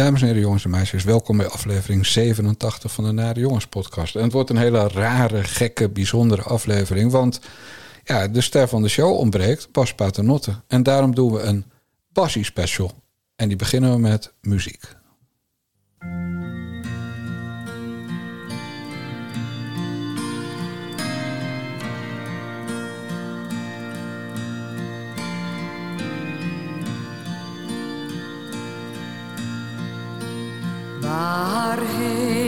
Dames en heren, jongens en meisjes, welkom bij aflevering 87 van de Nare Jongens podcast. En het wordt een hele rare, gekke, bijzondere aflevering, want ja, de ster van de show ontbreekt, Bas Paternotte. En daarom doen we een Bassie special. En die beginnen we met muziek. Waarheen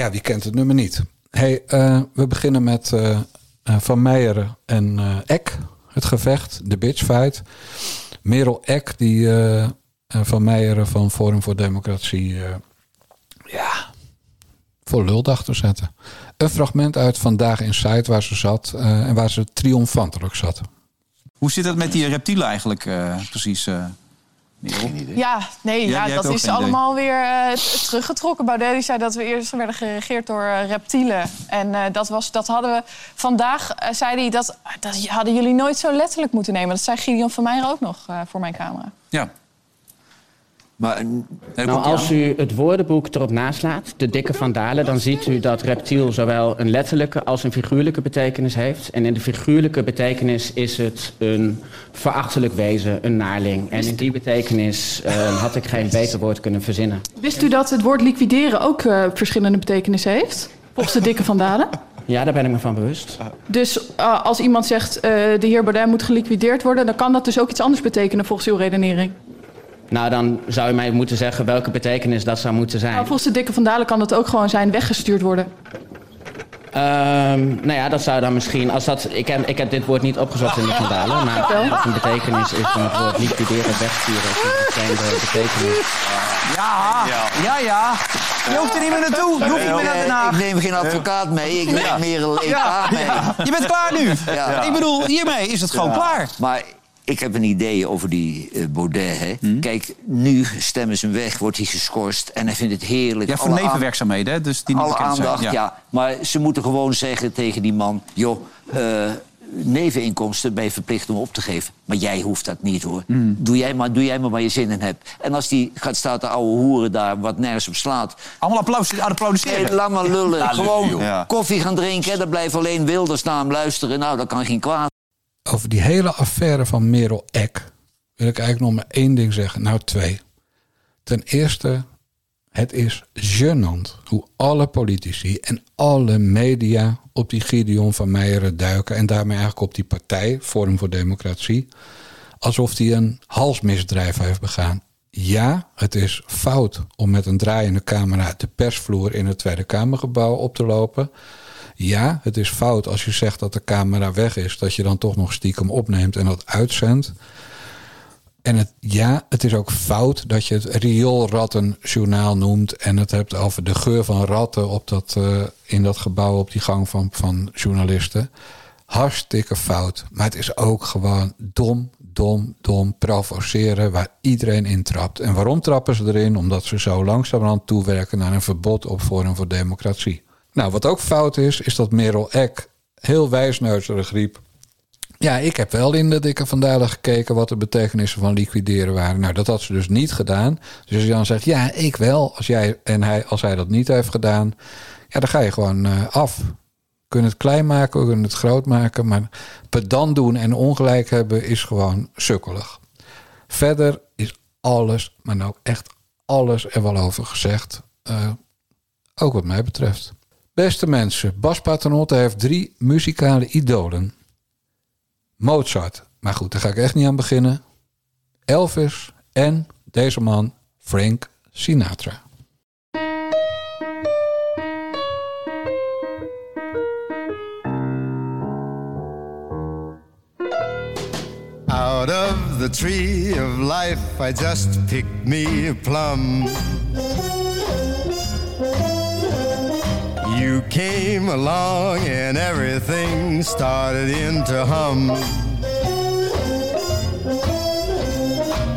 Ja, wie kent het nummer niet? Hey, eh, we beginnen met eh, eh, Van Meijeren en eh, Eck, het gevecht, de bitchfight. Merel Eck, die Van Meijeren van Forum voor Democratie, ja, voor lul dacht te zetten. Een fragment uit Vandaag in Site waar ze zat en waar ze triomfantelijk zat. Hoe zit het met die reptielen eigenlijk precies, Ja, nee, Ja, dat is idee. allemaal weer eh, t- teruggetrokken. Baudet die zei dat we eerst werden geregeerd door eh, reptielen. En eh, dat, was, dat hadden we vandaag, zei hij, dat, dat hadden jullie nooit zo letterlijk moeten nemen. Dat zei Gideon van Meijer ook nog eh, voor mijn camera. Ja. Maar Nou, als aan. u het woordenboek erop naslaat, de dikke vandalen, dan ziet u dat reptiel zowel een letterlijke als een figuurlijke betekenis heeft. En in de figuurlijke betekenis is het een verachtelijk wezen, een naarling. En in die betekenis eh, had ik geen beter woord kunnen verzinnen. Wist u dat het woord liquideren ook eh, verschillende betekenissen heeft? Volgens de dikke vandalen? Ja, daar ben ik me van bewust. Dus eh, als iemand zegt eh, de heer Baudet moet geliquideerd worden... dan kan dat dus ook iets anders betekenen volgens uw redenering. Nou, dan zou u mij moeten zeggen welke betekenis dat zou moeten zijn. Nou, volgens de dikke vandalen kan dat ook gewoon zijn weggestuurd worden. Ehm, nou ja, dat zou dan misschien, als dat, ik, heb, ik heb dit woord niet opgezocht in de vandalen, maar Wel. wat een betekenis is van het woord liquideren, wegsturen, is een bekende betekenis. Ja, ja, ja. Je hoeft er niet meer naartoe. Je hoeft niet meer naar Den Haag. ik neem geen advocaat mee, ik neem meer een Ja, mee. ja. Je bent klaar nu. Ja. Ik bedoel, hiermee is het gewoon klaar. Maar ik heb een idee over die eh, Baudet. Hè. Hm? Kijk, nu stemmen ze hem weg, wordt hij geschorst. En hij vindt het heerlijk. Ja, voor Alle nevenwerkzaamheden, hè, dus die niet Alle aandacht, ja. Maar ze moeten gewoon zeggen tegen die man... joh, eh, neveninkomsten ben je verplicht om op te geven. Maar jij hoeft dat niet, hoor. Hm. Doe, jij maar, doe jij maar waar je zin in hebt. En als die gaat staan de oude hoeren daar, wat nergens op slaat... Allemaal applaus, aan applaudisseren. Nee, laat maar lullen. Ja, Gewoon. Ja. koffie gaan drinken. Dan blijft alleen Wilders naar hem luisteren. Nou, dat kan geen kwaad. Over die hele affaire van Merel Eck wil ik eigenlijk nog maar één ding zeggen. Nou, twee. Ten eerste, het is gênant hoe alle politici en alle media op die Gideon van Meijeren duiken. En daarmee eigenlijk op die partij, Forum voor Democratie. Alsof hij een halsmisdrijf heeft begaan. Ja, het is fout om met een draaiende camera de persvloer in het Tweede Kamergebouw op te lopen. Ja, het is fout als je zegt dat de camera weg is, dat je dan toch nog stiekem opneemt en dat uitzendt. En het, ja, het is ook fout dat je het rioolrattenjournaal noemt en het hebt over de geur van ratten op dat, eh, in dat gebouw op die gang van, van journalisten. Hartstikke fout. Maar het is ook gewoon dom, dom, dom provoceren waar iedereen in trapt. En waarom trappen ze erin? Omdat ze zo langzamerhand toewerken naar een verbod op Forum voor Democratie. Nou, wat ook fout is, is dat Merel Eck heel wijsneuzerig riep. Ja, ik heb wel in de dikke vandalen gekeken wat de betekenissen van liquideren waren. Nou, dat had ze dus niet gedaan. Dus als je zegt, ja, ik wel. Als jij en hij, als hij dat niet heeft gedaan, ja, dan ga je gewoon eh, af. We kunnen het klein maken, we kunnen het groot maken. Maar pedant doen en ongelijk hebben is gewoon sukkelig. Verder is alles, maar nou echt alles er wel over gezegd. Eh, ook wat mij betreft. Beste mensen, Bas Paternotte heeft drie muzikale idolen. Mozart, maar goed, daar ga ik echt niet aan beginnen. Elvis en deze man, Frank Sinatra. Out of the tree of life, I just picked me a plum. You came along and everything started in to hum.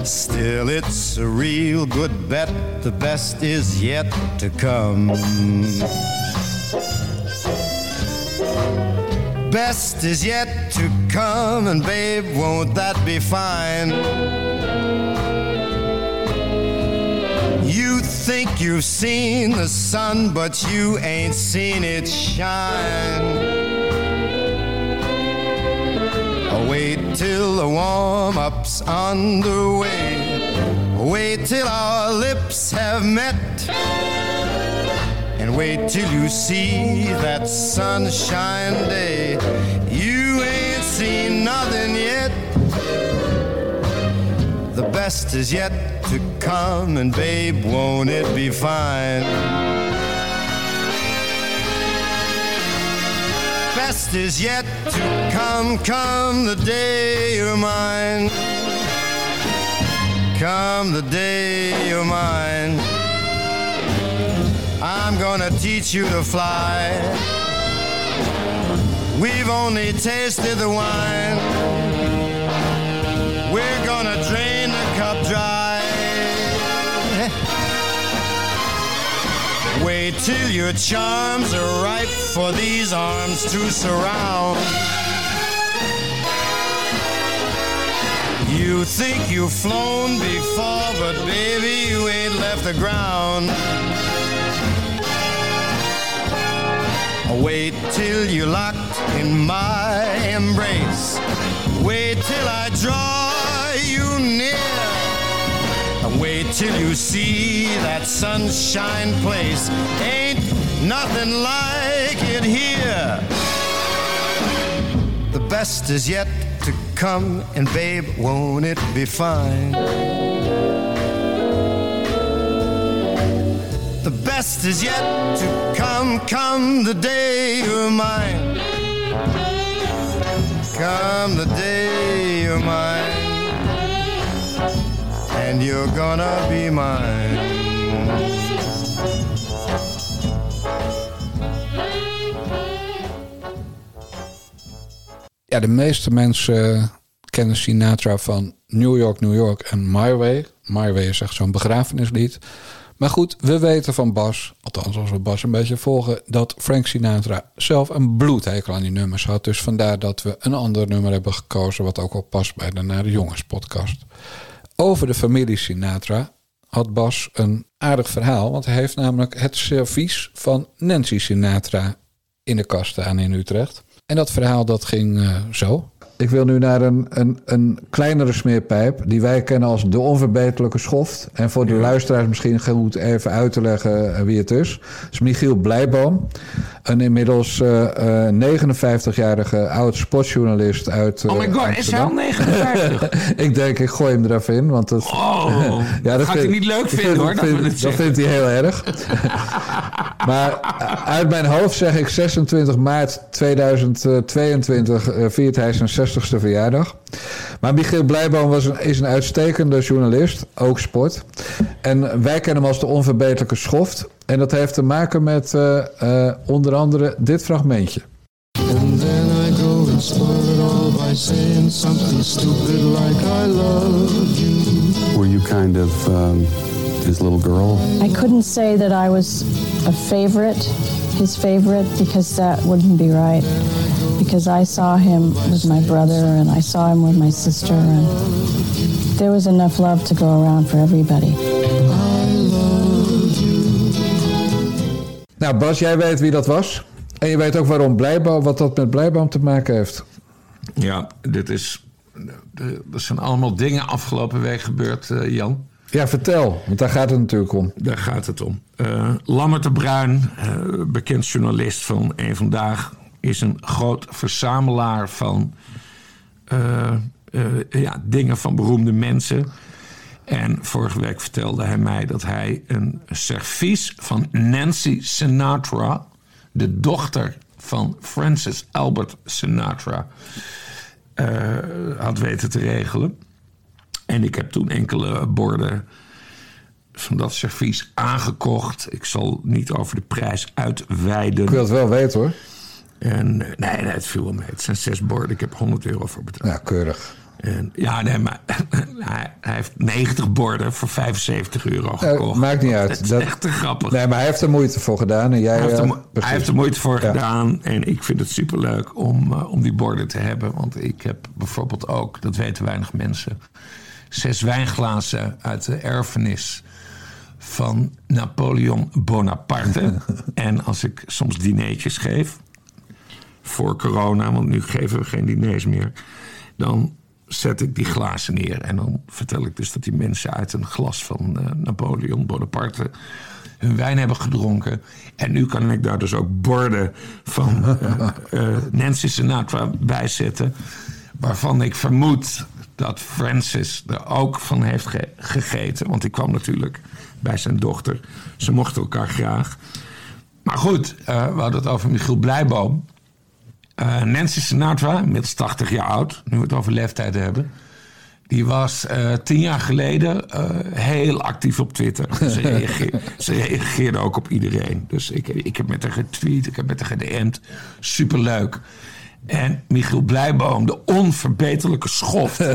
Still, it's a real good bet, the best is yet to come. Best is yet to come, and babe, won't that be fine? Think you've seen the sun, but you ain't seen it shine. Oh, Wait till the warm up's underway. Wait till our lips have met. And wait till you see that sunshine day. Best is yet to come, and babe, won't it be fine? Best is yet to come, come the day you're mine. Come the day you're mine. I'm gonna teach you to fly. We've only tasted the wine. Wait till your charms are ripe for these arms to surround. You think you've flown before, but baby, you ain't left the ground. Wait till you're locked in my embrace. Wait till I draw you near. Wait till you see that sunshine place. Ain't nothing like it here. The best is yet to come, and babe, won't it be fine? The best is yet to come, come the day you're mine. Come the day you're mine. And you're gonna be mine. Ja, de meeste mensen kennen Sinatra van New York, New York en My Way. My Way is echt zo'n begrafenislied. Maar goed, we weten van Bas, althans als we Bas een beetje volgen, dat Frank Sinatra zelf een bloedhekel aan die nummers had. Dus vandaar dat we een ander nummer hebben gekozen, wat ook al past bij de Naar de Jongens podcast. Over de familie Sinatra had Bas een aardig verhaal, want hij heeft namelijk het servies van Nancy Sinatra in de kast staan in Utrecht. En dat verhaal dat ging eh, zo. Ik wil nu naar een, een, een kleinere smeerpijp die wij kennen als de onverbeterlijke schoft. En voor de luisteraars misschien goed even uit te leggen eh, wie het is. Het is Michiel Blijboom, een inmiddels eh, eh, 59-jarige oud sportjournalist uit Oh my god, is hij al 59? ik denk, ik gooi hem er even in. Want dat, Oh, gaat hij niet leuk vinden, hoor, dat vind- dat vindt hij heel erg. maar uit mijn hoofd zeg ik 26 maart 2022 eh, viert hij zijn 60ste verjaardag. Maar Michiel Blijboom was een, is een uitstekende journalist, ook sport. En wij kennen hem als de onverbeterlijke schoft. En dat heeft te maken met eh, eh, onder andere dit fragmentje. And then I go and start it all by saying something stupid like I love you. Were you kind of um, his little girl? I couldn't say that I was a favorite, his favorite, because that wouldn't be right. Because I saw him with my brother and I saw him with my sister, and there was enough love to go around for everybody. Nou, Bas, jij weet wie dat was. En je weet ook waarom Blijboom, wat dat met Blijboom te maken heeft. Ja, dit is... Er zijn allemaal dingen afgelopen week gebeurd, eh, Jan. Ja, vertel, want daar gaat het natuurlijk om. Daar gaat het om. Eh Lammert de Bruin, eh, bekend journalist van Eén Vandaag... is een groot verzamelaar van eh, eh, ja, dingen van beroemde mensen. En vorige week vertelde hij mij dat hij een servies van Nancy Sinatra... de dochter van Francis Albert Sinatra... eh, had weten te regelen. En ik heb toen enkele borden van dat servies aangekocht. Ik zal niet over de prijs uitweiden. Ik wil het wel weten hoor. En, nee, nee, het viel wel mee. Het zijn zes borden. Ik heb 100 euro voor betaald. Ja, keurig. En, ja, nee, maar hij, hij heeft 90 borden voor 75 euro Eh, gekocht. maakt niet uit. Dat is Dat- echt te grappig. Nee, maar hij heeft er moeite voor gedaan. En jij, Hij heeft, er, eh, hij heeft er moeite voor Ja. gedaan. En ik vind het superleuk om, eh, om die borden te hebben. Want ik heb bijvoorbeeld ook, dat weten weinig mensen... zes wijnglazen uit de erfenis van Napoleon Bonaparte. en als ik soms dineetjes geef, voor corona... want nu geven we geen diners meer... dan zet ik die glazen neer. En dan vertel ik dus dat die mensen uit een glas van eh, Napoleon Bonaparte hun wijn hebben gedronken. En nu kan ik daar dus ook borden van eh, eh, Nancy Sinatra bij zetten. Waarvan ik vermoed dat Francis er ook van heeft ge- gegeten. Want ik kwam natuurlijk bij zijn dochter. Ze mochten elkaar graag. Maar goed, we hadden het over Michiel Blijboom. Eh, Nancy Sinatra, inmiddels 80 jaar oud, nu we het over leeftijd hebben. Die was eh, tien jaar geleden eh, heel actief op Twitter. Ze, reageerde, ze reageerde ook op iedereen. Dus ik, ik heb met haar getweet, ik heb met haar gedM'd. Superleuk. En Michiel Blijboom, de onverbeterlijke schoft,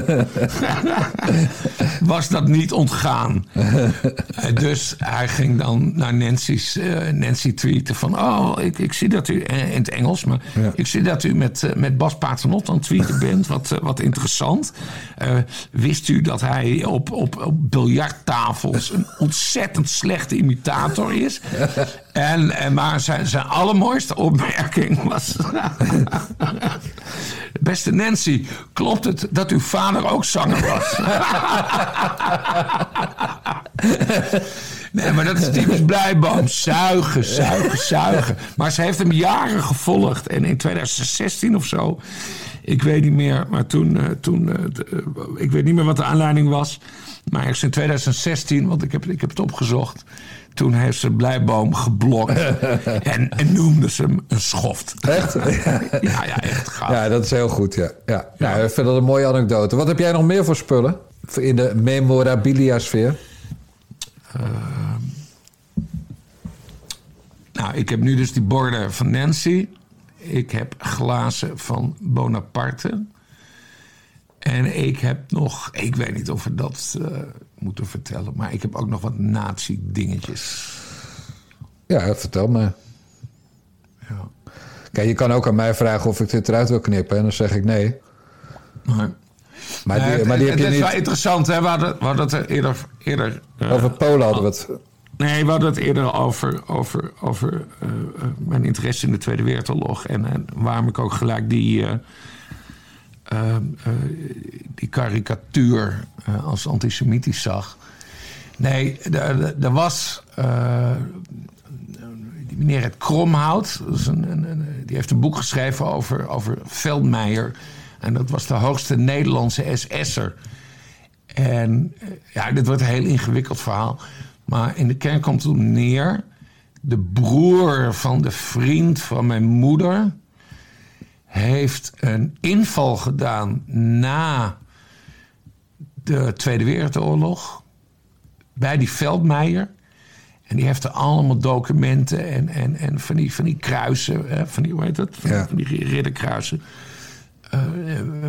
was dat niet ontgaan. Eh, dus hij ging dan naar Nancy's, eh, Nancy tweeten van... oh, ik, ik zie dat u, eh, in het Engels, maar ik zie dat u met, met Bas Paternot aan het tweeten bent. Wat, wat interessant. Wist u dat hij op, op, op biljarttafels een ontzettend slechte imitator is? En, en maar zijn, zijn allermooiste opmerking was... Beste Nancy, klopt het dat uw vader ook zanger was? Nee, maar dat is typisch Blijboom. Zuigen, zuigen, zuigen. Maar ze heeft hem jaren gevolgd. En in 2016 of zo, ik weet niet meer, maar toen, eh, toen eh, eh, ik weet niet meer wat de aanleiding was. Maar ergens in 2016, want ik heb, ik heb het opgezocht. Toen heeft ze Blijboom geblokt. en, en noemde ze hem een schoft. Echt? Ja, ja, echt gaaf. Ja, dat is heel goed, ja. ja. Nou, ik vind dat een mooie anekdote. Wat heb jij nog meer voor spullen? In de memorabilia-sfeer? Nou, ik heb nu dus die borden van Nancy. Ik heb glazen van Bonaparte. En ik heb nog, ik weet niet of we dat eh, moeten vertellen, maar ik heb ook nog wat nazi-dingetjes. Ja, vertel me. Ja. Kijk, je kan ook aan mij vragen of ik dit eruit wil knippen. En dan zeg ik nee. Maar, Maar die, het, maar die heb het je is wel niet... interessant, hè? We hadden, we hadden het er eerder. eerder eh, Over Polen hadden we het. Nee, we hadden het eerder over, over, over eh, mijn interesse in de Tweede Wereldoorlog. En, en waarom ik ook gelijk die, eh, eh, die karikatuur eh, als antisemitisch zag. Nee, er- was. eh, meneer het Kromhout, een, een, die heeft een boek geschreven over, over Veldmeijer. En dat was de hoogste Nederlandse SS'er. En ja, dit wordt een heel ingewikkeld verhaal. Maar in de kern komt het neer. De broer van de vriend van mijn moeder heeft een inval gedaan na de Tweede Wereldoorlog bij die Veldmeijer. En die heeft er allemaal documenten en, en, en van, die, van die kruisen, van die, hoe heet dat? Van, Ja. van die ridderkruisen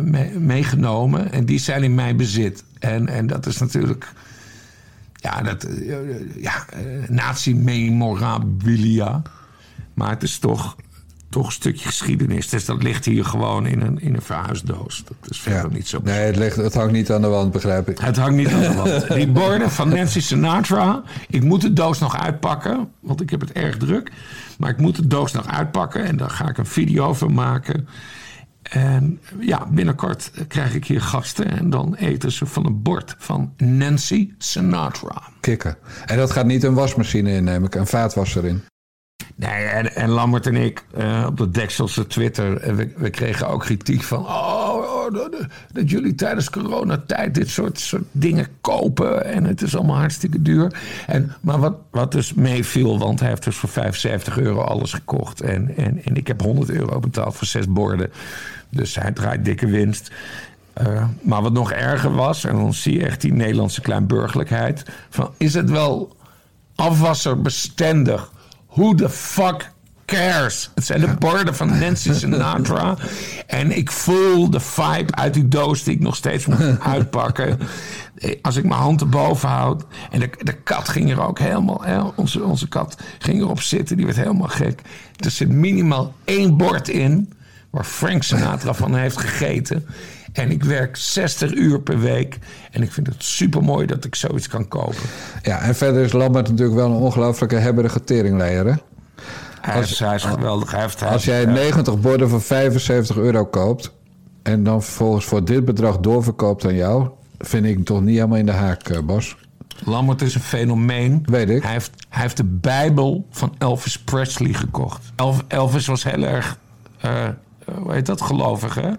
mee- meegenomen. En die zijn in mijn bezit. En, en dat is natuurlijk. Ja, dat, eh, ja eh, nazi-memorabilia. Maar het is toch, toch een stukje geschiedenis. Dus dat ligt hier gewoon in een, in een verhuisdoos. Dat is verder niet zo Nee, het, ligt, het hangt niet aan de wand, begrijp ik. het hangt niet aan de wand. Die borden van Nancy Sinatra. Ik moet de doos nog uitpakken, want ik heb het erg druk. Maar ik moet de doos nog uitpakken en daar ga ik een video van maken. En ja, binnenkort krijg ik hier gasten en dan eten ze van een bord van Nancy Sinatra. Kikken. En dat gaat niet een wasmachine in, neem ik. Een vaatwasser in. Nee, en, en Lambert en ik eh, op de Dekselse Twitter, we, we kregen ook kritiek van... Oh, oh, dat jullie tijdens coronatijd dit soort, soort dingen kopen... en het is allemaal hartstikke duur. En, maar wat, wat dus meeviel, want hij heeft dus voor 75 euro alles gekocht... en, en, en ik heb 100 euro betaald voor zes borden. Dus hij draait dikke winst. Eh, maar wat nog erger was, en dan zie je echt die Nederlandse kleinburgerlijkheid... van is het wel afwasserbestendig? Who the fuck cares? Het zijn de borden van Nancy Sinatra. en ik voel de vibe uit die doos die ik nog steeds moet uitpakken. Als ik mijn hand erboven houd. En de, de kat ging er ook helemaal... Hè, onze, onze kat ging erop zitten. Die werd helemaal gek. Er zit minimaal één bord in... waar Frank Sinatra van heeft gegeten. En ik werk 60 uur per week. En ik vind het super mooi dat ik zoiets kan kopen. Ja, en verder is Lambert natuurlijk wel een ongelooflijke hebberige teringleier, hè? Hij, is, hij is geweldig. Hij heeft, hij Als jij heeft- 90 borden voor 75 euro koopt... en dan vervolgens voor dit bedrag doorverkoopt aan jou... vind ik hem toch niet helemaal in de haak, eh, Bas. Lambert is een fenomeen. Weet ik. Hij heeft, hij heeft de Bijbel van Elvis Presley gekocht. Elvis was heel erg, eh, hoe heet dat, gelovig hè?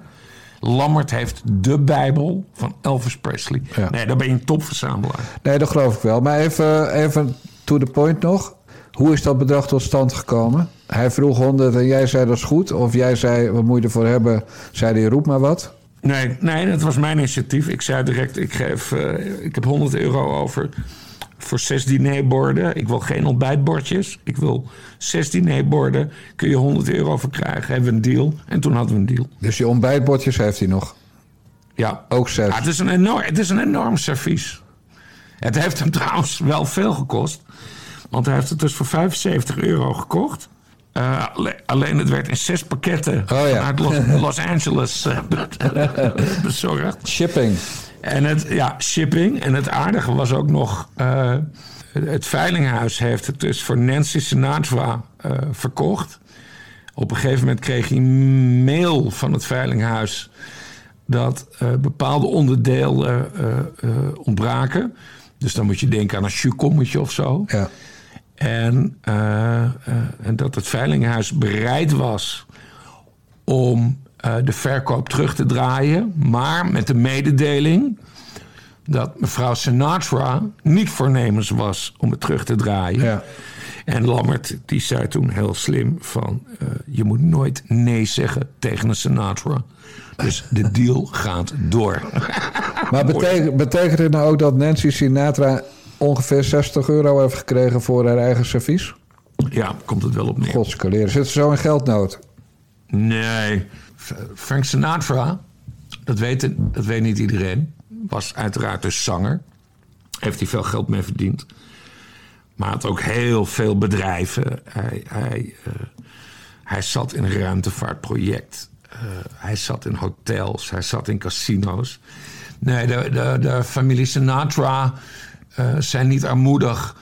Lambert heeft de Bijbel van Elvis Presley. Ja. Nee, dan ben je een topverzamelaar. Nee, dat geloof ik wel. Maar even, even to the point nog. Hoe is dat bedrag tot stand gekomen? Hij vroeg 100 en jij zei dat is goed. Of jij zei, wat moet je ervoor hebben? Zei hij, roep maar wat. Nee, nee, dat was mijn initiatief. Ik zei direct, ik, geef, eh, ik heb 100 euro over. Voor zes dinerborden. Ik wil geen ontbijtbordjes. Ik wil zes dinerborden. Kun je 100 euro voor krijgen. Hebben we een deal. En toen hadden we een deal. Dus die ontbijtbordjes heeft hij nog. Ja. Ook zes. Ja, het, is een enorm, het is een enorm servies. Het heeft hem trouwens wel veel gekost. Want hij heeft het dus voor 75 euro gekocht. Eh, alle- alleen het werd in zes pakketten vanuit Los, Los Angeles eh, bezorgd. Shipping. En het, ja, shipping. En het aardige was ook nog... eh, het veilinghuis heeft het dus voor Nancy Sinatra eh, verkocht. Op een gegeven moment kreeg hij mail van het veilinghuis... dat eh, bepaalde onderdelen ontbraken. Dus dan moet je denken aan een chukommetje of zo. Ja. En, en dat het veilinghuis bereid was om eh, de verkoop terug te draaien. Maar met de mededeling dat mevrouw Sinatra niet voornemens was om het terug te draaien. En Lammert die zei toen heel slim van... eh, je moet nooit nee zeggen tegen een Sinatra. Dus de deal gaat door. Maar betekent, betekent het nou ook dat Nancy Sinatra ongeveer 60 euro heeft gekregen voor haar eigen servies? Ja, komt het wel op neer. Godskaleren. Zit ze zo in geldnood? Nee. Frank Sinatra, dat weet, dat weet niet iedereen, was uiteraard dus zanger. Heeft hij veel geld mee verdiend. Maar had ook heel veel bedrijven. Hij, hij, eh, zat in een ruimtevaartproject. Eh, hij zat in hotels. Hij zat in casino's. Nee, de, de, de familie Sinatra eh, zijn niet armoedig.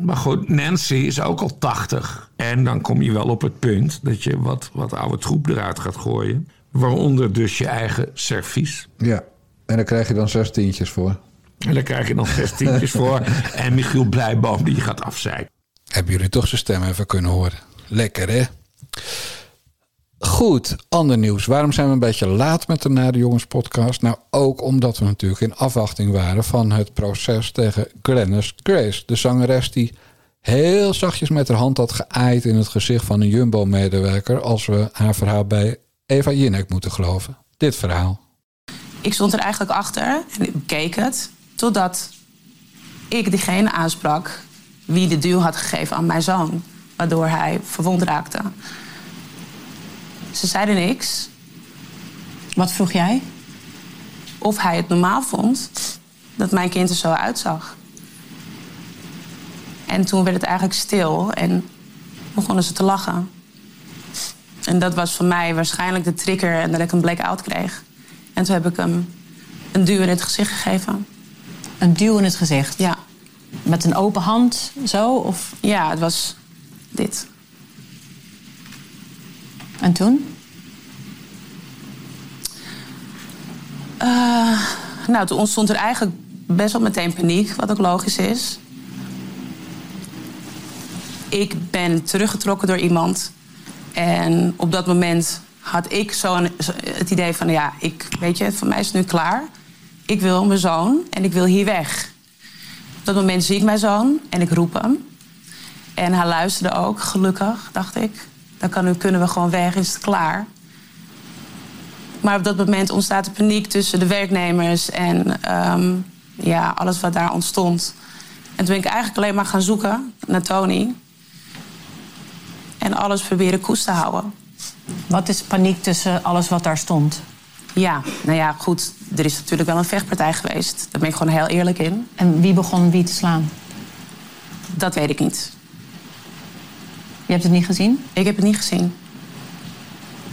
Maar goed, Nancy is ook al 80. En dan kom je wel op het punt dat je wat, wat oude troep eruit gaat gooien. Waaronder dus je eigen servies. Ja. En daar krijg je dan zes tientjes voor. En daar krijg je dan zes tientjes voor. En Michiel Blijboom die gaat afzeiken. Hebben jullie toch zijn stem even kunnen horen? Lekker, hè? Goed, ander nieuws. Waarom zijn we een beetje laat met de Naar de Jongens podcast? Nou, ook omdat we natuurlijk in afwachting waren van het proces tegen Glennis Grace. De zangeres die heel zachtjes met haar hand had geaaid in het gezicht van een Jumbo-medewerker... als we haar verhaal bij Eva Jinek moeten geloven. Dit verhaal. Ik stond er eigenlijk achter en ik bekeek het. Totdat ik diegene aansprak wie de duw had gegeven aan mijn zoon. Waardoor hij verwond raakte. Ze zeiden niks. Wat vroeg jij? Of hij het normaal vond dat mijn kind er zo uitzag. En toen werd het eigenlijk stil en begonnen ze te lachen. En dat was voor mij waarschijnlijk de trigger en dat ik een blackout kreeg. En toen heb ik hem een duw in het gezicht gegeven. Een duw in het gezicht? Ja. Met een open hand zo? Of? Ja, het was dit. En toen? Eh, nou, toen ontstond er eigenlijk best wel meteen paniek, wat ook logisch is. Ik ben teruggetrokken door iemand. En op dat moment had ik zo het idee van... ja, ik, weet je, voor mij is het nu klaar. Ik wil mijn zoon en ik wil hier weg. Op dat moment zie ik mijn zoon en ik roep hem. En hij luisterde ook, gelukkig, dacht ik. Dan kan, kunnen we gewoon weg, is het klaar. Maar op dat moment ontstaat er paniek tussen de werknemers en ehm, ja, alles wat daar ontstond. En toen ben ik eigenlijk alleen maar gaan zoeken naar Tony. En alles proberen koest te houden. Wat is paniek tussen alles wat daar stond? Ja, nou ja, goed. Er is natuurlijk wel een vechtpartij geweest. Daar ben ik gewoon heel eerlijk in. En wie begon wie te slaan? Dat weet ik niet. Je hebt het niet gezien? Ik heb het niet gezien.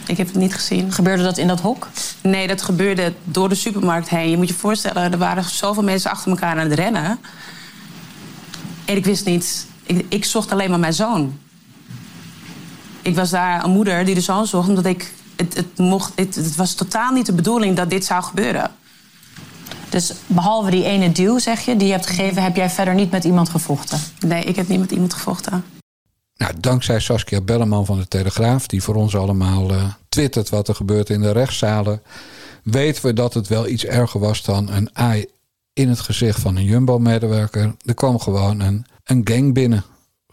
Ik heb het niet gezien. Gebeurde dat in dat hok? Nee, dat gebeurde door de supermarkt heen. Je moet je voorstellen, er waren zoveel mensen achter elkaar aan het rennen. En ik wist niet... Ik, ik zocht alleen maar mijn zoon. Ik was daar een moeder die de zoon zocht, omdat ik... Het, het, mocht, het, het was totaal niet de bedoeling dat dit zou gebeuren. Dus behalve die ene duw, zeg je, die je hebt gegeven... heb jij verder niet met iemand gevochten? Nee, ik heb niet met iemand gevochten. Nou, dankzij Saskia Belleman van de Telegraaf, die voor ons allemaal eh, twittert wat er gebeurt in de rechtszalen, weten we dat het wel iets erger was dan een aai in het gezicht van een Jumbo-medewerker. Er kwam gewoon een, een gang binnen.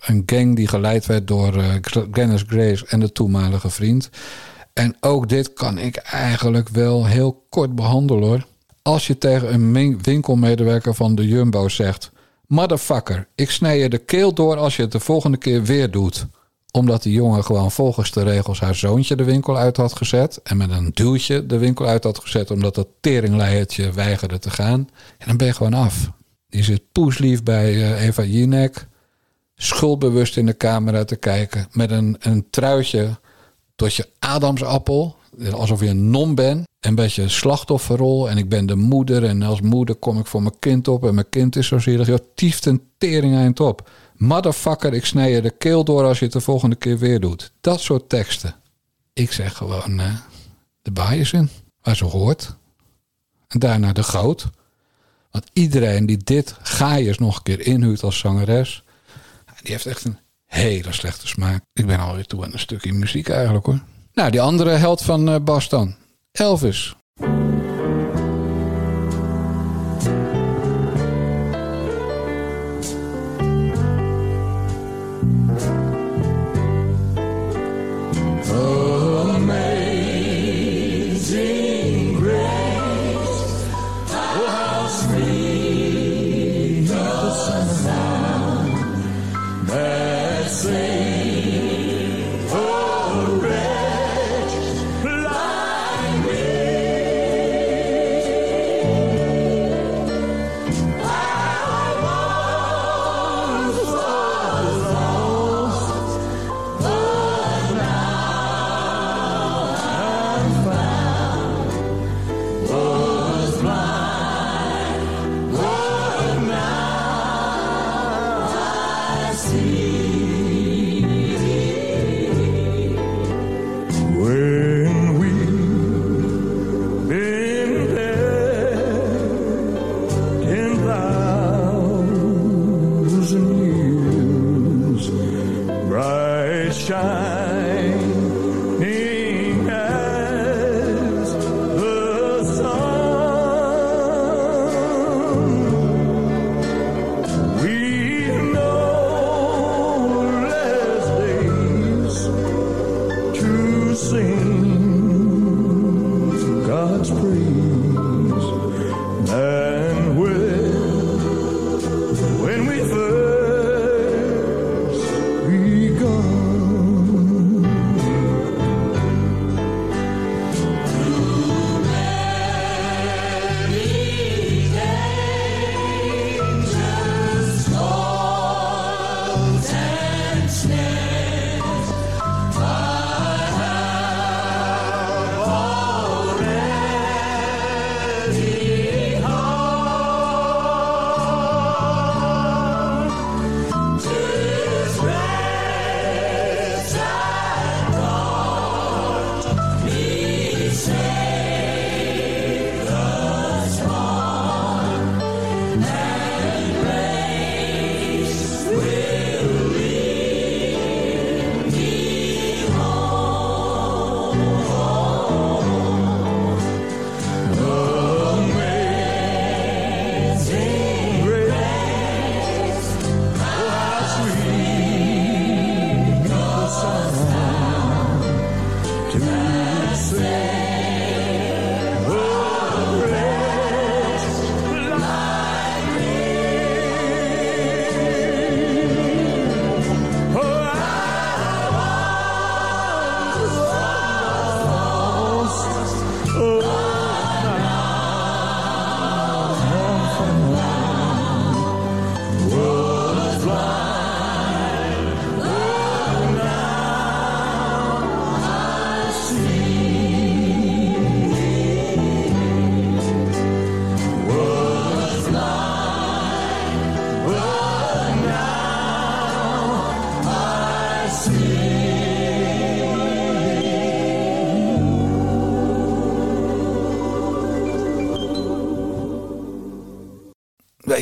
Een gang die geleid werd door eh Glennis Grace en de toenmalige vriend. En ook dit kan ik eigenlijk wel heel kort behandelen hoor. Als je tegen een winkelmedewerker van de Jumbo zegt: Motherfucker, ik snij je de keel door als je het de volgende keer weer doet. Omdat die jongen gewoon volgens de regels haar zoontje de winkel uit had gezet. En met een duwtje de winkel uit had gezet omdat dat teringleiertje weigerde te gaan. En dan ben je gewoon af. Die zit poeslief bij eh, Eva Jinek. Schuldbewust in de camera te kijken. Met een, een truitje tot je Adamsappel. Alsof je een non bent. Een beetje een slachtofferrol. En ik ben de moeder. En als moeder kom ik voor mijn kind op. En mijn kind is zo zielig. Je tieft een tering eind op. Motherfucker, ik snij je de keel door als je het de volgende keer weer doet. Dat soort teksten. Ik zeg gewoon eh, de bias in. Waar ze hoort. En daarna de goot. Want iedereen die dit Gaius nog een keer inhuurt als zangeres... die heeft echt een hele slechte smaak. Ik ben alweer toe aan een stukje muziek eigenlijk hoor. Nou, die andere held van eh, Bas dan. Elvis.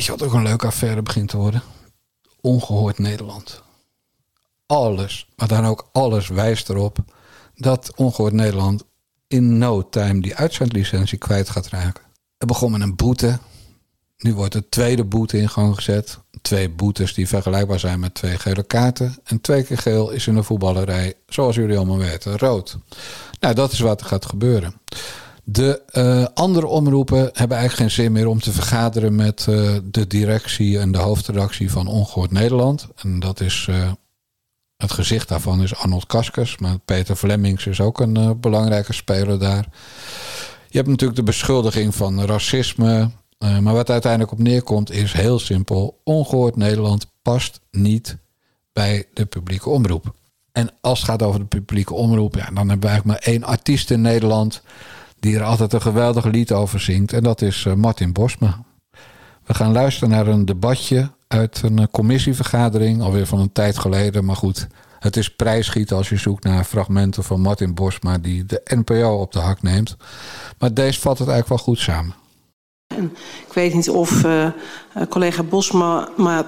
Je wat ook een leuke affaire begint te worden? Ongehoord Nederland. Alles, maar dan ook alles wijst erop dat Ongehoord Nederland in no time die uitzendlicentie kwijt gaat raken. Het begon met een boete. Nu wordt de tweede boete in gang gezet. Twee boetes die vergelijkbaar zijn met twee gele kaarten. En twee keer geel is in de voetballerij, zoals jullie allemaal weten, rood. Nou, dat is wat er gaat gebeuren. De eh, andere omroepen hebben eigenlijk geen zin meer om te vergaderen met eh, de directie en de hoofdredactie van Ongehoord Nederland. En dat is eh, het gezicht daarvan is Arnold Kaskers, maar Peter Flemmings is ook een belangrijke speler daar. Je hebt natuurlijk de beschuldiging van racisme. maar wat uiteindelijk op neerkomt is heel simpel. Ongehoord Nederland past niet bij de publieke omroep. En als het gaat over de publieke omroep, ja, dan hebben we eigenlijk maar één artiest in Nederland die er altijd een geweldig lied over zingt. En dat is eh, Martin Bosma. We gaan luisteren naar een debatje uit een eh, commissievergadering, alweer van een tijd geleden. Maar goed, het is prijsschieten als je zoekt naar fragmenten van Martin Bosma die de NPO op de hak neemt. Maar deze vat het eigenlijk wel goed samen. Ik weet niet of eh, collega Bosma maar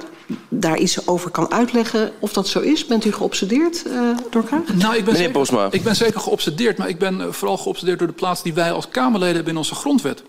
daar iets over kan uitleggen. Of dat zo is. Bent u geobsedeerd eh door elkaar? Nou, ik ben, Meneer zeker, ik ben zeker geobsedeerd, maar ik ben vooral geobsedeerd door de plaats die wij als Kamerleden hebben in onze grondwet.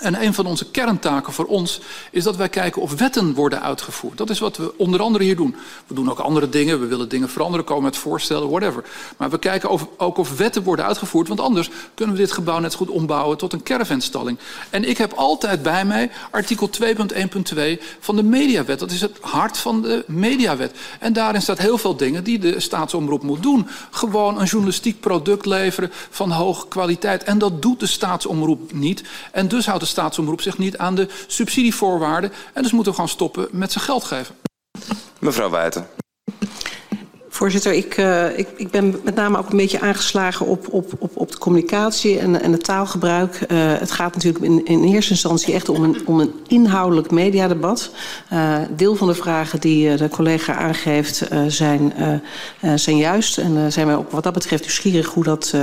En een van onze kerntaken voor ons is dat wij kijken of wetten worden uitgevoerd. Dat is wat we onder andere hier doen. We doen ook andere dingen. We willen dingen veranderen, komen met voorstellen, whatever. Maar we kijken ook of wetten worden uitgevoerd. Want anders kunnen we dit gebouw net goed ombouwen tot een caravanstalling. En ik heb altijd bij mij artikel 2.1.2 van de mediawet. Dat is het hart van de mediawet. En daarin staat heel veel dingen die de staatsomroep moet doen. Gewoon een journalistiek product leveren van hoge kwaliteit. En dat doet de staatsomroep niet. En dus houdt de staatsomroep zich niet aan de subsidievoorwaarden. En dus moeten we gewoon stoppen met zijn geld geven. Mevrouw Wijten. Voorzitter, ik, uh, ik, ik ben met name ook een beetje aangeslagen op, op, op, op de communicatie en, en het taalgebruik. Uh, het gaat natuurlijk in, in eerste instantie echt om een, om een inhoudelijk mediadebat. Uh, deel van de vragen die de collega aangeeft zijn, zijn juist. En zijn wij ook wat dat betreft nieuwsgierig hoe dat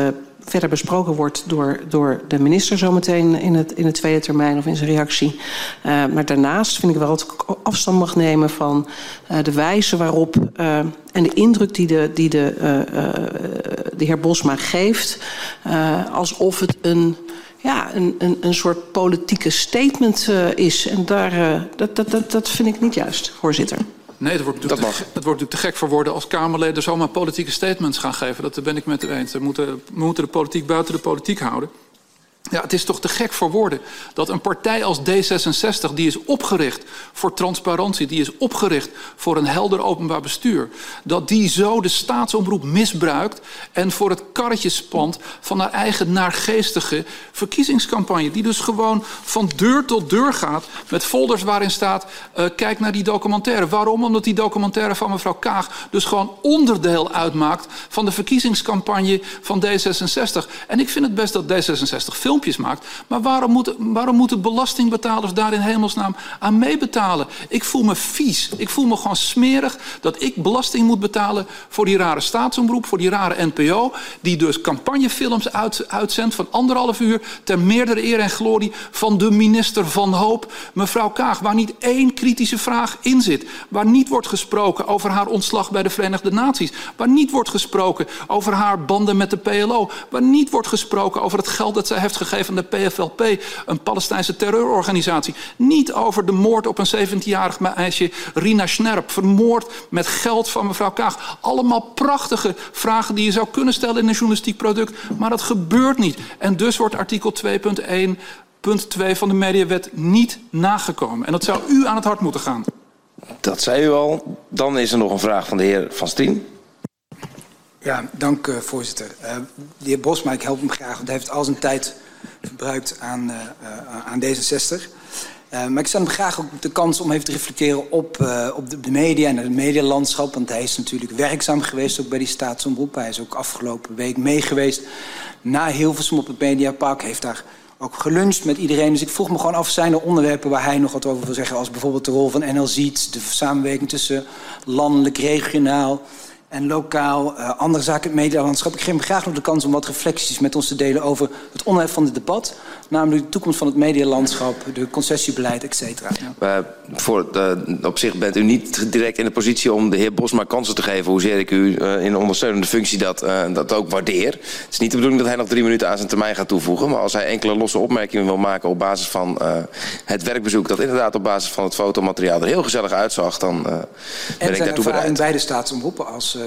verder besproken wordt door, door de minister zometeen in het, in het tweede termijn of in zijn reactie. Uh, maar daarnaast vind ik wel dat ik afstand mag nemen van uh, de wijze waarop uh, en de indruk die de, die de, de heer Bosma geeft, alsof het een ja, een, een, een soort politieke statement is. En daar, dat, dat, dat, dat vind ik niet juist, voorzitter. Nee, het wordt, natuurlijk te, het wordt natuurlijk te gek voor woorden als Kamerleden zomaar politieke statements gaan geven. Dat ben ik met u eens. We moeten, we moeten de politiek buiten de politiek houden. Ja, het is toch te gek voor woorden dat een partij als D66, die is opgericht voor transparantie, die is opgericht voor een helder openbaar bestuur, dat die zo de staatsomroep misbruikt en voor het karretje spant van haar eigen naargeestige verkiezingscampagne. Die dus gewoon van deur tot deur gaat met folders waarin staat: uh, kijk naar die documentaire. Waarom? Omdat die documentaire van mevrouw Kaag dus gewoon onderdeel uitmaakt van de verkiezingscampagne van D66. En ik vind het best dat D66 veel filmpjes maakt. Maar waarom moeten, waarom moeten belastingbetalers daar in hemelsnaam aan meebetalen? Ik voel me vies. Ik voel me gewoon smerig dat ik belasting moet betalen voor die rare staatsomroep, voor die rare NPO. Die dus campagnefilms uit, uitzendt van anderhalf uur ter meerdere eer en glorie van de minister van Hoop, mevrouw Kaag. Waar niet één kritische vraag in zit. Waar niet wordt gesproken over haar ontslag bij de Verenigde Naties. Waar niet wordt gesproken over haar banden met de PLO. Waar niet wordt gesproken over het geld dat zij heeft gegeven aan de PFLP, een Palestijnse terreurorganisatie. Niet over de moord op een 17-jarig meisje, Rina Schnerp, vermoord met geld van mevrouw Kaag. Allemaal prachtige vragen die je zou kunnen stellen in een journalistiek product, maar dat gebeurt niet. En dus wordt artikel 2.1 punt 2 van de mediawet niet nagekomen. En dat zou u aan het hart moeten gaan. Dat zei u al. Dan is er nog een vraag van de heer Van Strien. Ja, dank uh, voorzitter. Uh, de heer Bosma, ik help hem graag, want hij heeft al zijn tijd verbruikt aan, uh, aan D66. maar ik stel hem graag ook de kans om even te reflecteren op, op de, media en het medialandschap. Want hij is natuurlijk werkzaam geweest ook bij die staatsomroep. Hij is ook afgelopen week meegeweest naar Hilversum op het Mediapark. Heeft daar ook geluncht met iedereen. Dus ik vroeg me gewoon af, zijn er onderwerpen waar hij nog wat over wil zeggen... als bijvoorbeeld de rol van NL Ziet, de samenwerking tussen landelijk, regionaal en lokaal, uh, andere zaken, het medialandschap. Ik geef me graag nog de kans om wat reflecties met ons te delen over het onderwerp van het debat. Namelijk de toekomst van het medialandschap, de concessiebeleid, et cetera. Uh, voor de, op zich bent u niet direct in de positie om de heer Bosma kansen te geven. Hoezeer ik u uh, in ondersteunende functie dat, dat ook waardeer. Het is niet de bedoeling dat hij nog drie minuten aan zijn termijn gaat toevoegen. Maar als hij enkele losse opmerkingen wil maken op basis van het werkbezoek... dat inderdaad op basis van het fotomateriaal er heel gezellig uitzag... dan ben en ik daartoe bereid. En beide staatsomroepen als...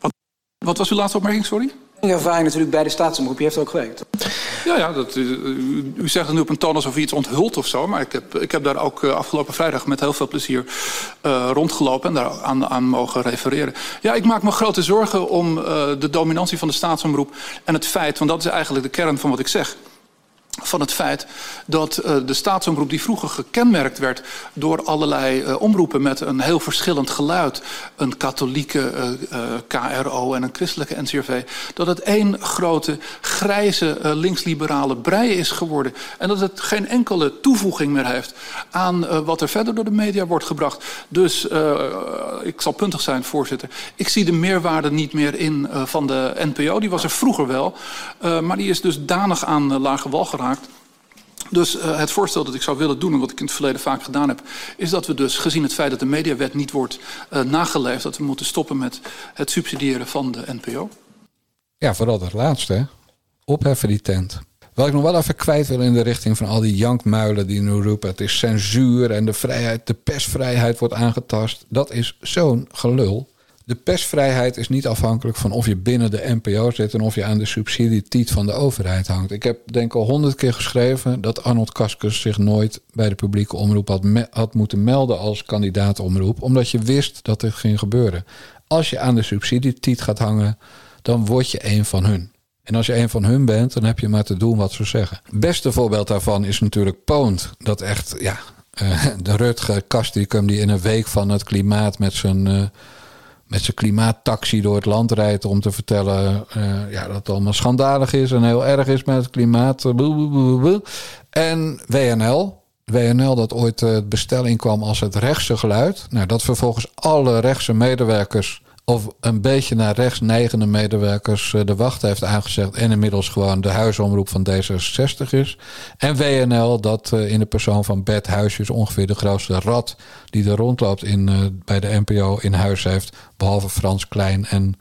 Wat, wat was uw laatste opmerking, sorry? Ervaring natuurlijk bij de staatsomroep. Je heeft ook gewerkt. Ja, ja dat, uh, u, zegt het nu op een toon alsof u iets onthult of zo. Maar ik heb, ik heb daar ook uh, afgelopen vrijdag met heel veel plezier uh, rondgelopen en daar aan, aan mogen refereren. Ja, ik maak me grote zorgen om de dominantie van de staatsomroep en het feit, want dat is eigenlijk de kern van wat ik zeg van het feit dat uh, de staatsomroep die vroeger gekenmerkt werd door allerlei uh, omroepen met een heel verschillend geluid, een katholieke uh, KRO en een christelijke NCRV, dat het één grote grijze linksliberale brei is geworden en dat het geen enkele toevoeging meer heeft aan wat er verder door de media wordt gebracht. Dus ik zal puntig zijn, voorzitter. Ik zie de meerwaarde niet meer in van de NPO. Die was er vroeger wel, maar die is dus danig aan lage wal geraakt. Dus uh, het voorstel dat ik zou willen doen, en wat ik in het verleden vaak gedaan heb, is dat we dus, gezien het feit dat de mediawet niet wordt uh, nageleefd, dat we moeten stoppen met het subsidiëren van de NPO. Ja, vooral dat laatste. Opheffen die tent. Wat ik nog wel even kwijt wil in de richting van al die jankmuilen die nu roepen: het is censuur en de vrijheid, de persvrijheid wordt aangetast. Dat is zo'n gelul. De persvrijheid is niet afhankelijk van of je binnen de NPO zit en of je aan de subsidietiet van de overheid hangt. Ik heb denk ik al honderd keer geschreven dat Arnold Kaskus zich nooit bij de publieke omroep had, had moeten melden als kandidaatomroep, omdat je wist dat dit ging gebeuren. Als je aan de subsidietiet gaat hangen, dan word je een van hun. En als je een van hun bent, dan heb je maar te doen wat ze zeggen. Beste voorbeeld daarvan is natuurlijk Poont. Dat echt, ja, uh, de Rutger Kastricum die in een week van het klimaat met zijn... Uh, met zijn klimaattaxi door het land rijdt om te vertellen uh, ja, dat het allemaal schandalig is en heel erg is met het klimaat. En WNL, WNL dat ooit het bestelling kwam als het rechtse geluid. Nou, dat vervolgens alle rechtse medewerkers of een beetje naar rechts neigende medewerkers de wacht heeft aangezegd. En inmiddels gewoon de huisomroep van D66 is. En WNL, dat in de persoon van Bert Huisjes ongeveer de grootste rat die er rondloopt in, uh, bij de NPO in huis heeft. Behalve Frans Klein en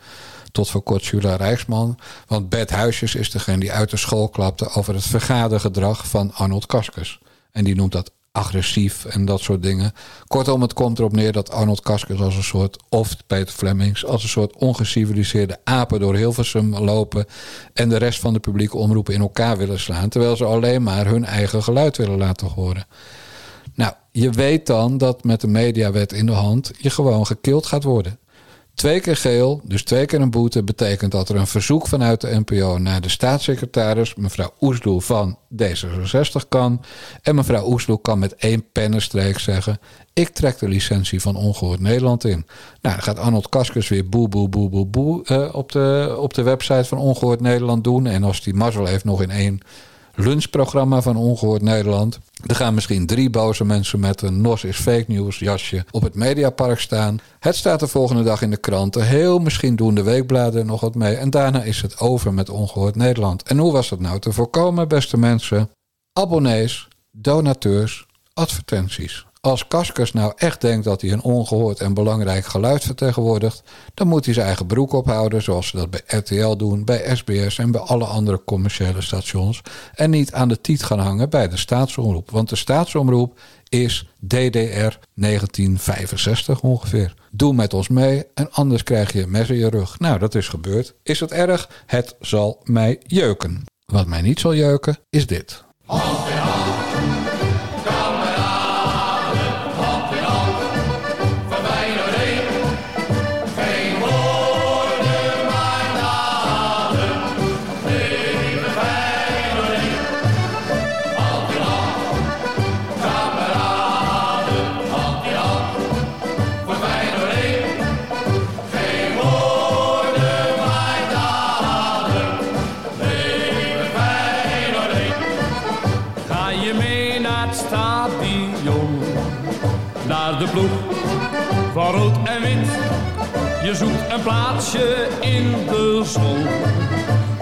tot voor kort Jula Rijksman. Want Bert Huisjes is degene die uit de school klapte over het vergadergedrag van Arnold Kaskus. En die noemt dat agressief en dat soort dingen. Kortom, het komt erop neer dat Arnold Kaskus als een soort, of Peter Flemings, als een soort ongeciviliseerde apen door Hilversum lopen en de rest van de publieke omroepen in elkaar willen slaan, terwijl ze alleen maar hun eigen geluid willen laten horen. Nou, je weet dan dat met de mediawet in de hand je gewoon gekild gaat worden. Twee keer geel, dus twee keer een boete, betekent dat er een verzoek vanuit de NPO naar de staatssecretaris, mevrouw Oesloe van D66 kan. En mevrouw Oesloe kan met één pennenstreek zeggen: Ik trek de licentie van Ongehoord Nederland in. Nou, dan gaat Arnold Kaskus weer boe, boe, boe, boe, boe uh, op, de, op de website van Ongehoord Nederland doen. En als die mazzel heeft, nog in één lunchprogramma van Ongehoord Nederland. Er gaan misschien drie boze mensen met een NOS is fake news jasje op het Mediapark staan. Het staat de volgende dag in de kranten. Heel misschien doen de weekbladen nog wat mee. En daarna is het over met Ongehoord Nederland. En hoe was dat nou te voorkomen, beste mensen? Abonnees, donateurs, advertenties. Als Kaskus nou echt denkt dat hij een ongehoord en belangrijk geluid vertegenwoordigt, dan moet hij zijn eigen broek ophouden, zoals ze dat bij RTL doen, bij SBS en bij alle andere commerciële stations. En niet aan de tiet gaan hangen bij de staatsomroep. Want de staatsomroep is DDR 1965 ongeveer. Doe met ons mee en anders krijg je een mes in je rug. Nou, dat is gebeurd. Is het erg? Het zal mij jeuken. Wat mij niet zal jeuken, is dit.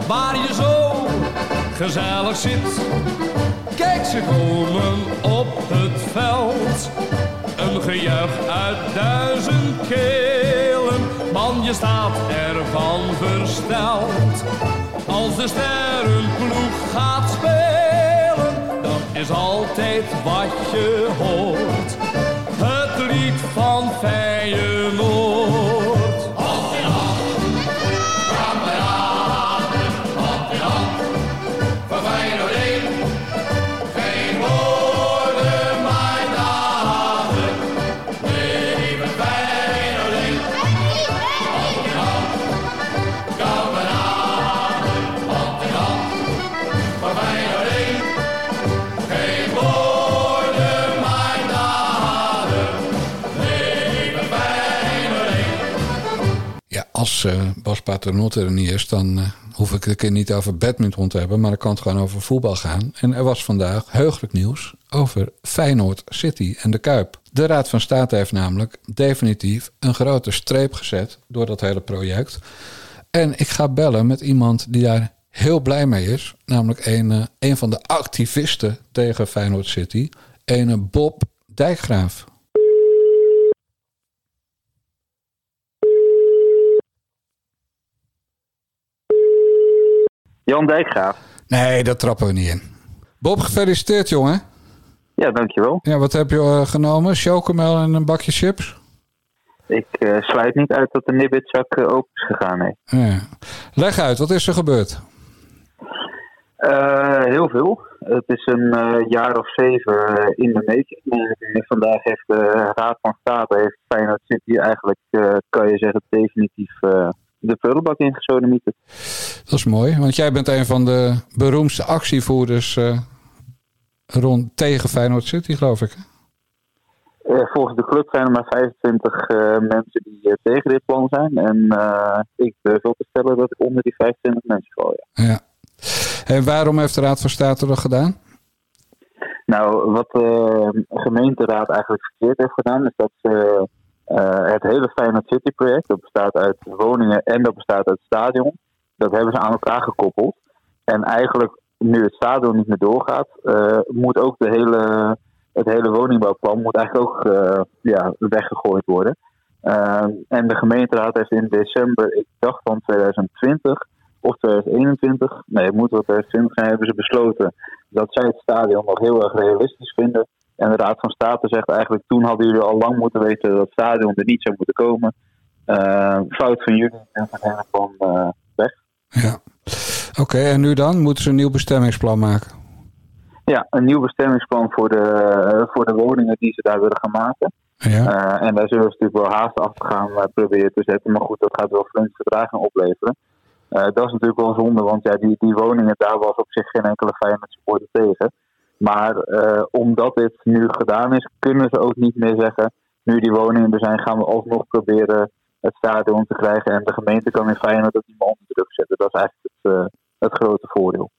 Waar je zo gezellig zit. Kijk, ze komen op het veld, een gejuich uit duizend kelen. Man, je staat ervan versteld, als de sterrenploeg gaat spelen. Dat is altijd wat je hoort Bas Paternotte er niet is, dan eh, hoef ik het niet over badminton te hebben, maar dan kan het gewoon over voetbal gaan. En er was vandaag heugelijk nieuws over Feyenoord City en de Kuip. De Raad van State heeft namelijk definitief een grote streep gezet door dat hele project. En ik ga bellen met iemand die daar heel blij mee is, namelijk een, eh, een van de activisten tegen Feyenoord City, een Bob Dijkgraaf. Jan Dijkgraaf. Nee, dat trappen we niet in. Bob, gefeliciteerd, jongen. Ja, dankjewel. Ja, wat heb je eh, genomen? Chocomel en een bakje chips? Ik eh, sluit niet uit dat de Nibbitzak uh, open is gegaan, nee. Ja. Leg uit, wat is er gebeurd? Heel veel. Het is een jaar of zeven in de. En vandaag heeft de Raad van State, heeft Feyenoord City eigenlijk, kan je zeggen, definitief de prullenbak ingesodemieterd. Dat is mooi, want jij bent een van de beroemdste actievoerders eh, rond tegen Feyenoord City, geloof ik. Eh, volgens de club zijn er maar 25 eh, mensen die tegen dit plan zijn. En ik durf wel te stellen dat ik onder die 25 mensen val, ja. Ja. En waarom heeft de Raad van State dat gedaan? Nou, wat de gemeenteraad eigenlijk verkeerd heeft gedaan, is dat ze het hele Feyenoord City project, dat bestaat uit woningen en dat bestaat uit stadion, dat hebben ze aan elkaar gekoppeld. En eigenlijk, nu het stadion niet meer doorgaat, eh, moet ook de hele, het hele woningbouwplan moet eigenlijk ook eh, ja, weggegooid worden. Eh, en de gemeenteraad heeft in december, ik dacht van 2020 of 2021, nee, het moet wel 2020 zijn, hebben ze besloten dat zij het stadion nog heel erg realistisch vinden. En de Raad van State zegt eigenlijk, toen hadden jullie al lang moeten weten dat het stadion er niet zou moeten komen. Eh, fout van jullie en van hen van eh, weg. Oké, en nu dan? Moeten ze een nieuw bestemmingsplan maken? Ja, een nieuw bestemmingsplan voor de, eh, voor de woningen die ze daar willen gaan maken. Eh, en daar zullen ze natuurlijk wel haast af gaan proberen te zetten. Maar goed, dat gaat wel flink vertraging opleveren. Dat is natuurlijk wel zonde, want ja, die, die woningen, daar was op zich geen enkele Feyenoord supporter tegen. Maar eh, omdat dit nu gedaan is, kunnen ze ook niet meer zeggen... nu die woningen er zijn, gaan we alsnog proberen het stadion te krijgen. En de gemeente kan in Feyenoord dat niet meer onder druk zetten. Dat is eigenlijk het, eh, het grote voordeel.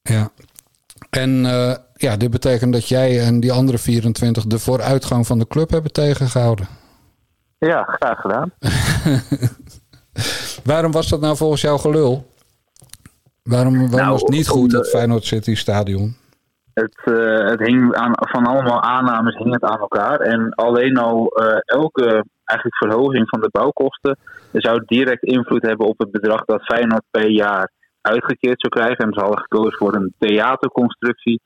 En eh, ja, dit betekent dat jij en die andere 24 de vooruitgang van de club hebben tegengehouden. Ja, graag gedaan. Waarom was dat nou volgens jou gelul? Waarom, waarom Nou, was het niet goed, het Feyenoord City stadion? Het, eh, het hing aan, van allemaal aannames hing het aan elkaar. En alleen al eh, elke eigenlijk verhoging van de bouwkosten zou direct invloed hebben op het bedrag dat Feyenoord per jaar uitgekeerd zou krijgen. En ze hadden gekozen voor een theaterconstructie.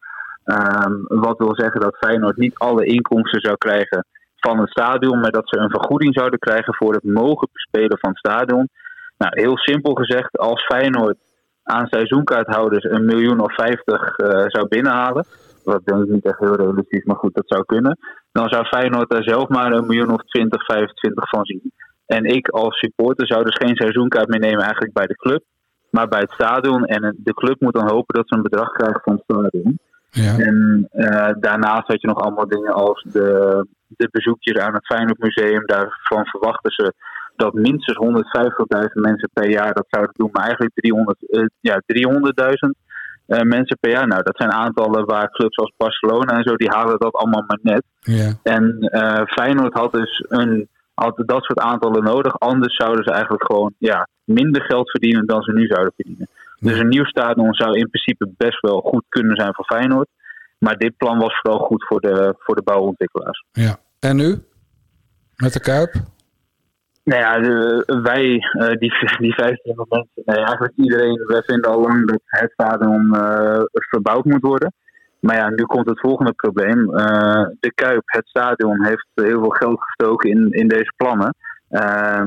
Ehm, wat wil zeggen dat Feyenoord niet alle inkomsten zou krijgen van het stadion, maar dat ze een vergoeding zouden krijgen voor het mogen bespelen van het stadion. Nou, heel simpel gezegd, als Feyenoord aan seizoenkaarthouders een miljoen of vijftig eh, zou binnenhalen, wat denk ik niet echt heel realistisch, maar goed, dat zou kunnen, dan zou Feyenoord daar zelf maar een miljoen of 20, 25 van zien. En ik als supporter zou dus geen seizoenkaart meer nemen eigenlijk bij de club, maar bij het stadion. En de club moet dan hopen dat ze een bedrag krijgen van het stadion. En eh, daarnaast had je nog allemaal dingen als de, de bezoekjes aan het Feyenoord Museum. Daarvan verwachten ze dat minstens 150.000 mensen per jaar dat zouden doen. Maar eigenlijk 300, eh, ja, 300.000 eh, mensen per jaar. Nou, dat zijn aantallen waar clubs als Barcelona en zo, die halen dat allemaal maar net. En eh, Feyenoord had dus een, had dat soort aantallen nodig. Anders zouden ze eigenlijk gewoon ja, minder geld verdienen dan ze nu zouden verdienen. Dus een nieuw stadion zou in principe best wel goed kunnen zijn voor Feyenoord. Maar dit plan was vooral goed voor de, voor de bouwontwikkelaars. Ja. En nu? Met de Kuip? Nou ja, wij, eh, die, die 25 mensen, nee, eigenlijk iedereen, wij vinden al lang dat het stadion eh, verbouwd moet worden. Maar ja, nu komt het volgende probleem. Eh, de Kuip, het stadion, heeft heel veel geld gestoken in, in deze plannen.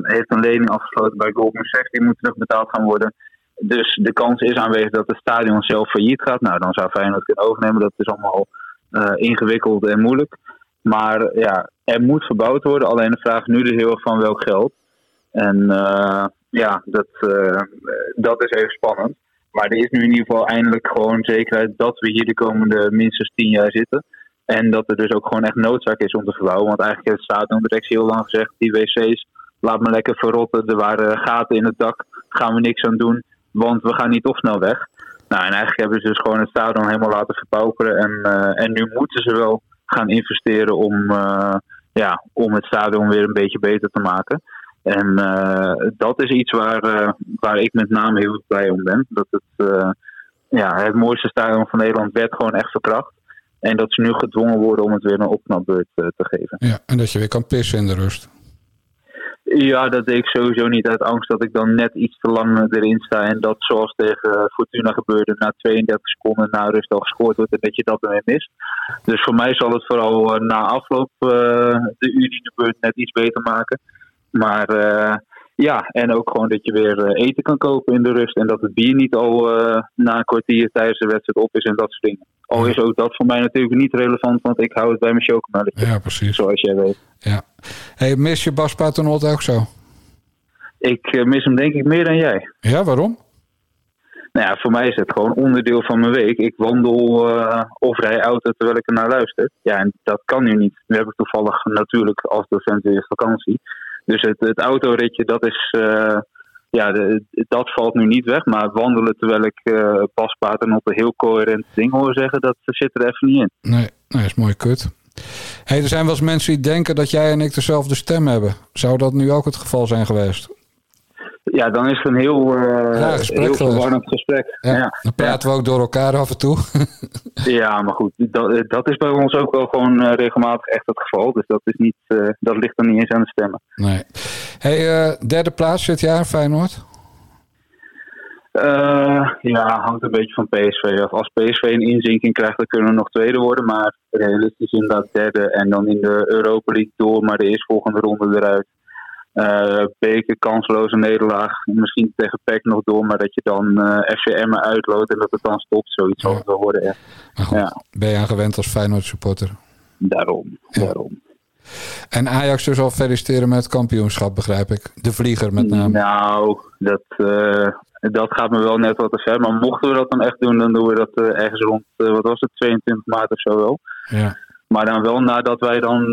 Heeft een lening afgesloten bij Goldman Sachs, die moet terugbetaald gaan worden. Dus de kans is aanwezig dat het stadion zelf failliet gaat. Nou, dan zou Feyenoord kunnen overnemen. Dat is allemaal ingewikkeld en moeilijk. Maar ja, er moet verbouwd worden. Alleen de vraag nu dus heel erg van welk geld. En eh, ja, dat, eh, dat is even spannend. Maar er is nu in ieder geval eindelijk gewoon zekerheid dat we hier de komende minstens tien jaar zitten. En dat er dus ook gewoon echt noodzaak is om te verbouwen. Want eigenlijk heeft het stadion directie heel lang gezegd, die wc's, laat me lekker verrotten. Er waren gaten in het dak, gaan we niks aan doen, want we gaan niet of snel weg. Nou, en eigenlijk hebben ze dus gewoon het stadion helemaal laten verpauperen. En, eh, en nu moeten ze wel gaan investeren om, eh, ja, om het stadion weer een beetje beter te maken. En eh, dat is iets waar, eh, waar ik met name heel blij om ben. Dat het, ja, het mooiste stadion van Nederland werd gewoon echt verkracht. En dat ze nu gedwongen worden om het weer een opknapbeurt te geven. Ja, en dat je weer kan pissen in de rust. Ja, dat deed ik sowieso niet uit angst dat ik dan net iets te lang erin sta. En dat zoals tegen Fortuna gebeurde, na 32 seconden na rust al gescoord wordt en dat je dat ermee mist. Dus voor mij zal het vooral eh, na afloop eh, de unie de beurt net iets beter maken. Maar eh, ja, en ook gewoon dat je weer eten kan kopen in de rust. En dat het bier niet al na een kwartier tijdens de wedstrijd op is en dat soort dingen. Al is ook dat voor mij natuurlijk niet relevant, want ik hou het bij mijn chocomelletje. Ja, precies. Zoals jij weet. Ja. Hey, mis je Bas Paternotte ook zo? Ik eh, mis hem denk ik meer dan jij. Ja, waarom? Nou ja, voor mij is het gewoon onderdeel van mijn week. Ik wandel eh, of rij auto terwijl ik er naar luister. Ja, en dat kan nu niet. Nu heb ik toevallig natuurlijk als docent weer vakantie. Dus het, het autoritje, dat is... eh, ja, de, dat valt nu niet weg. Maar wandelen terwijl ik eh Bas Paternotte heel coherent ding hoor zeggen... dat zit er even niet in. Nee, nee, is mooi kut. Hey, er zijn wel eens mensen die denken dat jij en ik dezelfde stem hebben. Zou dat nu ook het geval zijn geweest? Ja, dan is het een heel, eh Ja, gesprek heel verwarrend gesprek. Ja, Ja, Dan praten we ook door elkaar af en toe. Ja, maar goed, dat, dat is bij ons ook wel gewoon eh, regelmatig echt het geval. Dus dat, is niet, eh, dat ligt dan niet eens aan de stemmen. Nee. Hey, eh, derde plaats dit jaar, Feyenoord? Eh, ja, hangt een beetje van PSV af. Als PSV een inzinking krijgt, dan kunnen we nog tweede worden. Maar realistisch inderdaad derde. En dan in de Europa League door, maar de eerstvolgende ronde eruit. Beker, kansloze nederlaag. Misschien tegen PEC nog door, maar dat je dan eh FCM uitloopt en dat het dan stopt. Zoiets zal het wel worden. Ja. ja, Ben je aan gewend als Feyenoord supporter? daarom. daarom. En Ajax dus al feliciteren met het kampioenschap, begrijp ik. De vlieger met name. Nou, dat, eh, dat gaat me wel net wat te ver. Maar mochten we dat dan echt doen, dan doen we dat eh, ergens rond, eh, wat was het, 22 maart of zo wel. Ja. Maar dan wel nadat wij dan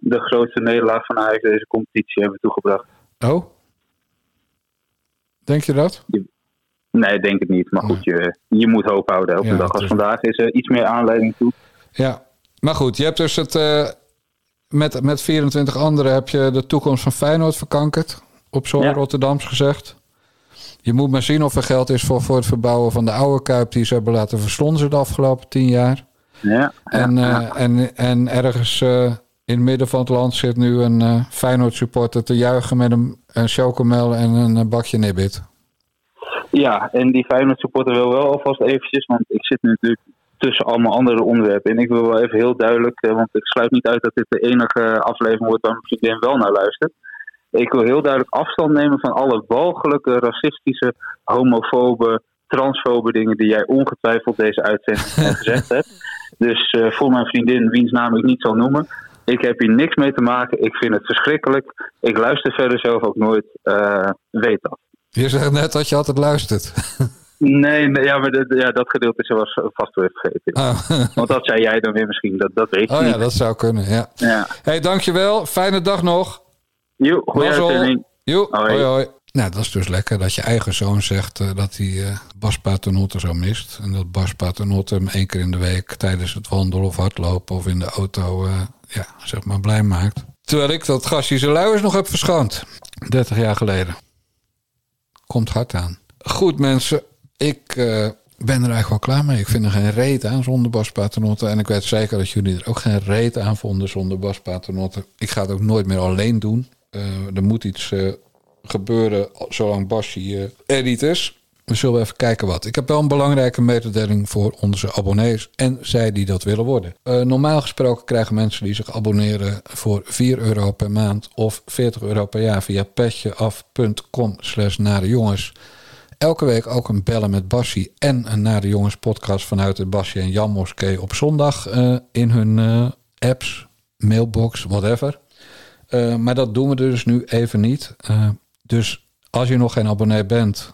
de grootste nederlaag van Ajax deze competitie hebben toegebracht. Oh? Denk je dat? Nee, denk het niet. Maar goed, je, je moet hoop houden. Op Ja, een dag als vandaag is er iets meer aanleiding toe. Ja. Maar goed, je hebt dus het... met, met 24 anderen heb je de toekomst van Feyenoord verkankerd. Op zo'n Ja. Rotterdams gezegd. Je moet maar zien of er geld is voor, voor het verbouwen van de oude Kuip... die ze hebben laten verslonzen de afgelopen tien jaar. Ja. En, eh, en, en ergens eh, in het midden van het land zit nu een eh Feyenoord supporter te juichen... met een, een chocomel en een bakje nibbit. Ja, en die Feyenoord supporter wil wel alvast eventjes, want ik zit nu natuurlijk tussen allemaal andere onderwerpen. En ik wil wel even heel duidelijk, eh, want ik sluit niet uit dat dit de enige aflevering wordt waar mijn vriendin wel naar luistert. Ik wil heel duidelijk afstand nemen van alle walgelijke, racistische, homofobe, transfobe dingen die jij ongetwijfeld deze uitzending gezegd hebt. Dus eh, voor mijn vriendin, wiens naam ik niet zal noemen, ik heb hier niks mee te maken. Ik vind het verschrikkelijk. Ik luister verder zelf ook nooit. Eh, weet dat. Je zegt net dat je altijd luistert. Nee, nee ja, maar dat, ja, dat gedeelte is was vast weer vergeten. Oh. Want dat zei jij dan weer misschien, dat, dat weet je Oh niet. ja, dat zou kunnen, ja. Ja. hey, dankjewel. Fijne dag nog. Jo, goeie uitzending. Jo, Hoi. hoi. hoi. Nou, dat is dus lekker dat je eigen zoon zegt eh, dat hij eh, Bas Paternotte zo mist. En dat Bas Paternotte hem één keer in de week tijdens het wandelen of hardlopen of in de auto eh, ja, zeg maar blij maakt. Terwijl ik dat gastje zijn luiers nog heb verschoond. 30 jaar geleden. Komt hard aan. Goed mensen, ik eh, ben er eigenlijk wel klaar mee. Ik vind er geen reet aan zonder Bas. En ik weet zeker dat jullie er ook geen reet aan vonden zonder Bas. Ik ga het ook nooit meer alleen doen. Eh, er moet iets eh, gebeuren zolang Basje eh, er niet is. We zullen even kijken wat. Ik heb wel een belangrijke mededeling voor onze abonnees en zij die dat willen worden. Normaal gesproken krijgen mensen die zich abonneren voor 4 euro per maand of 40 euro per jaar via petjeaf.com slash nare jongens. Elke week ook een bellen met Bassie en een Nare Jongens podcast vanuit de Bassie en Jan Moskee op zondag eh, in hun eh, apps, mailbox, whatever. Eh, maar dat doen we dus nu even niet. Dus als je nog geen abonnee bent,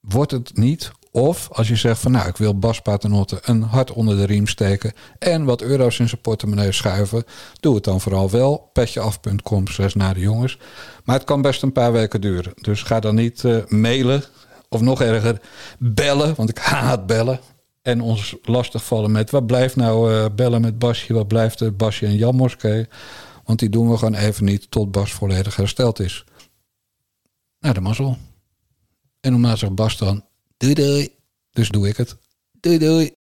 wordt het niet. Of als je zegt van nou, ik wil Bas Paternotte een hart onder de riem steken en wat euro's in zijn portemonnee schuiven, doe het dan vooral wel. Petjeaf.com slash naar de jongens. Maar het kan best een paar weken duren. Dus ga dan niet mailen of nog erger bellen, want ik haat bellen. En ons lastigvallen met wat blijft nou eh, bellen met Basje, wat blijft er Basje en Jan Moskee. Want die doen we gewoon even niet tot Bas volledig hersteld is. Nou, de mazzel. En normaal zegt Bas dan, doei doei. Dus doe ik het. Doei doei.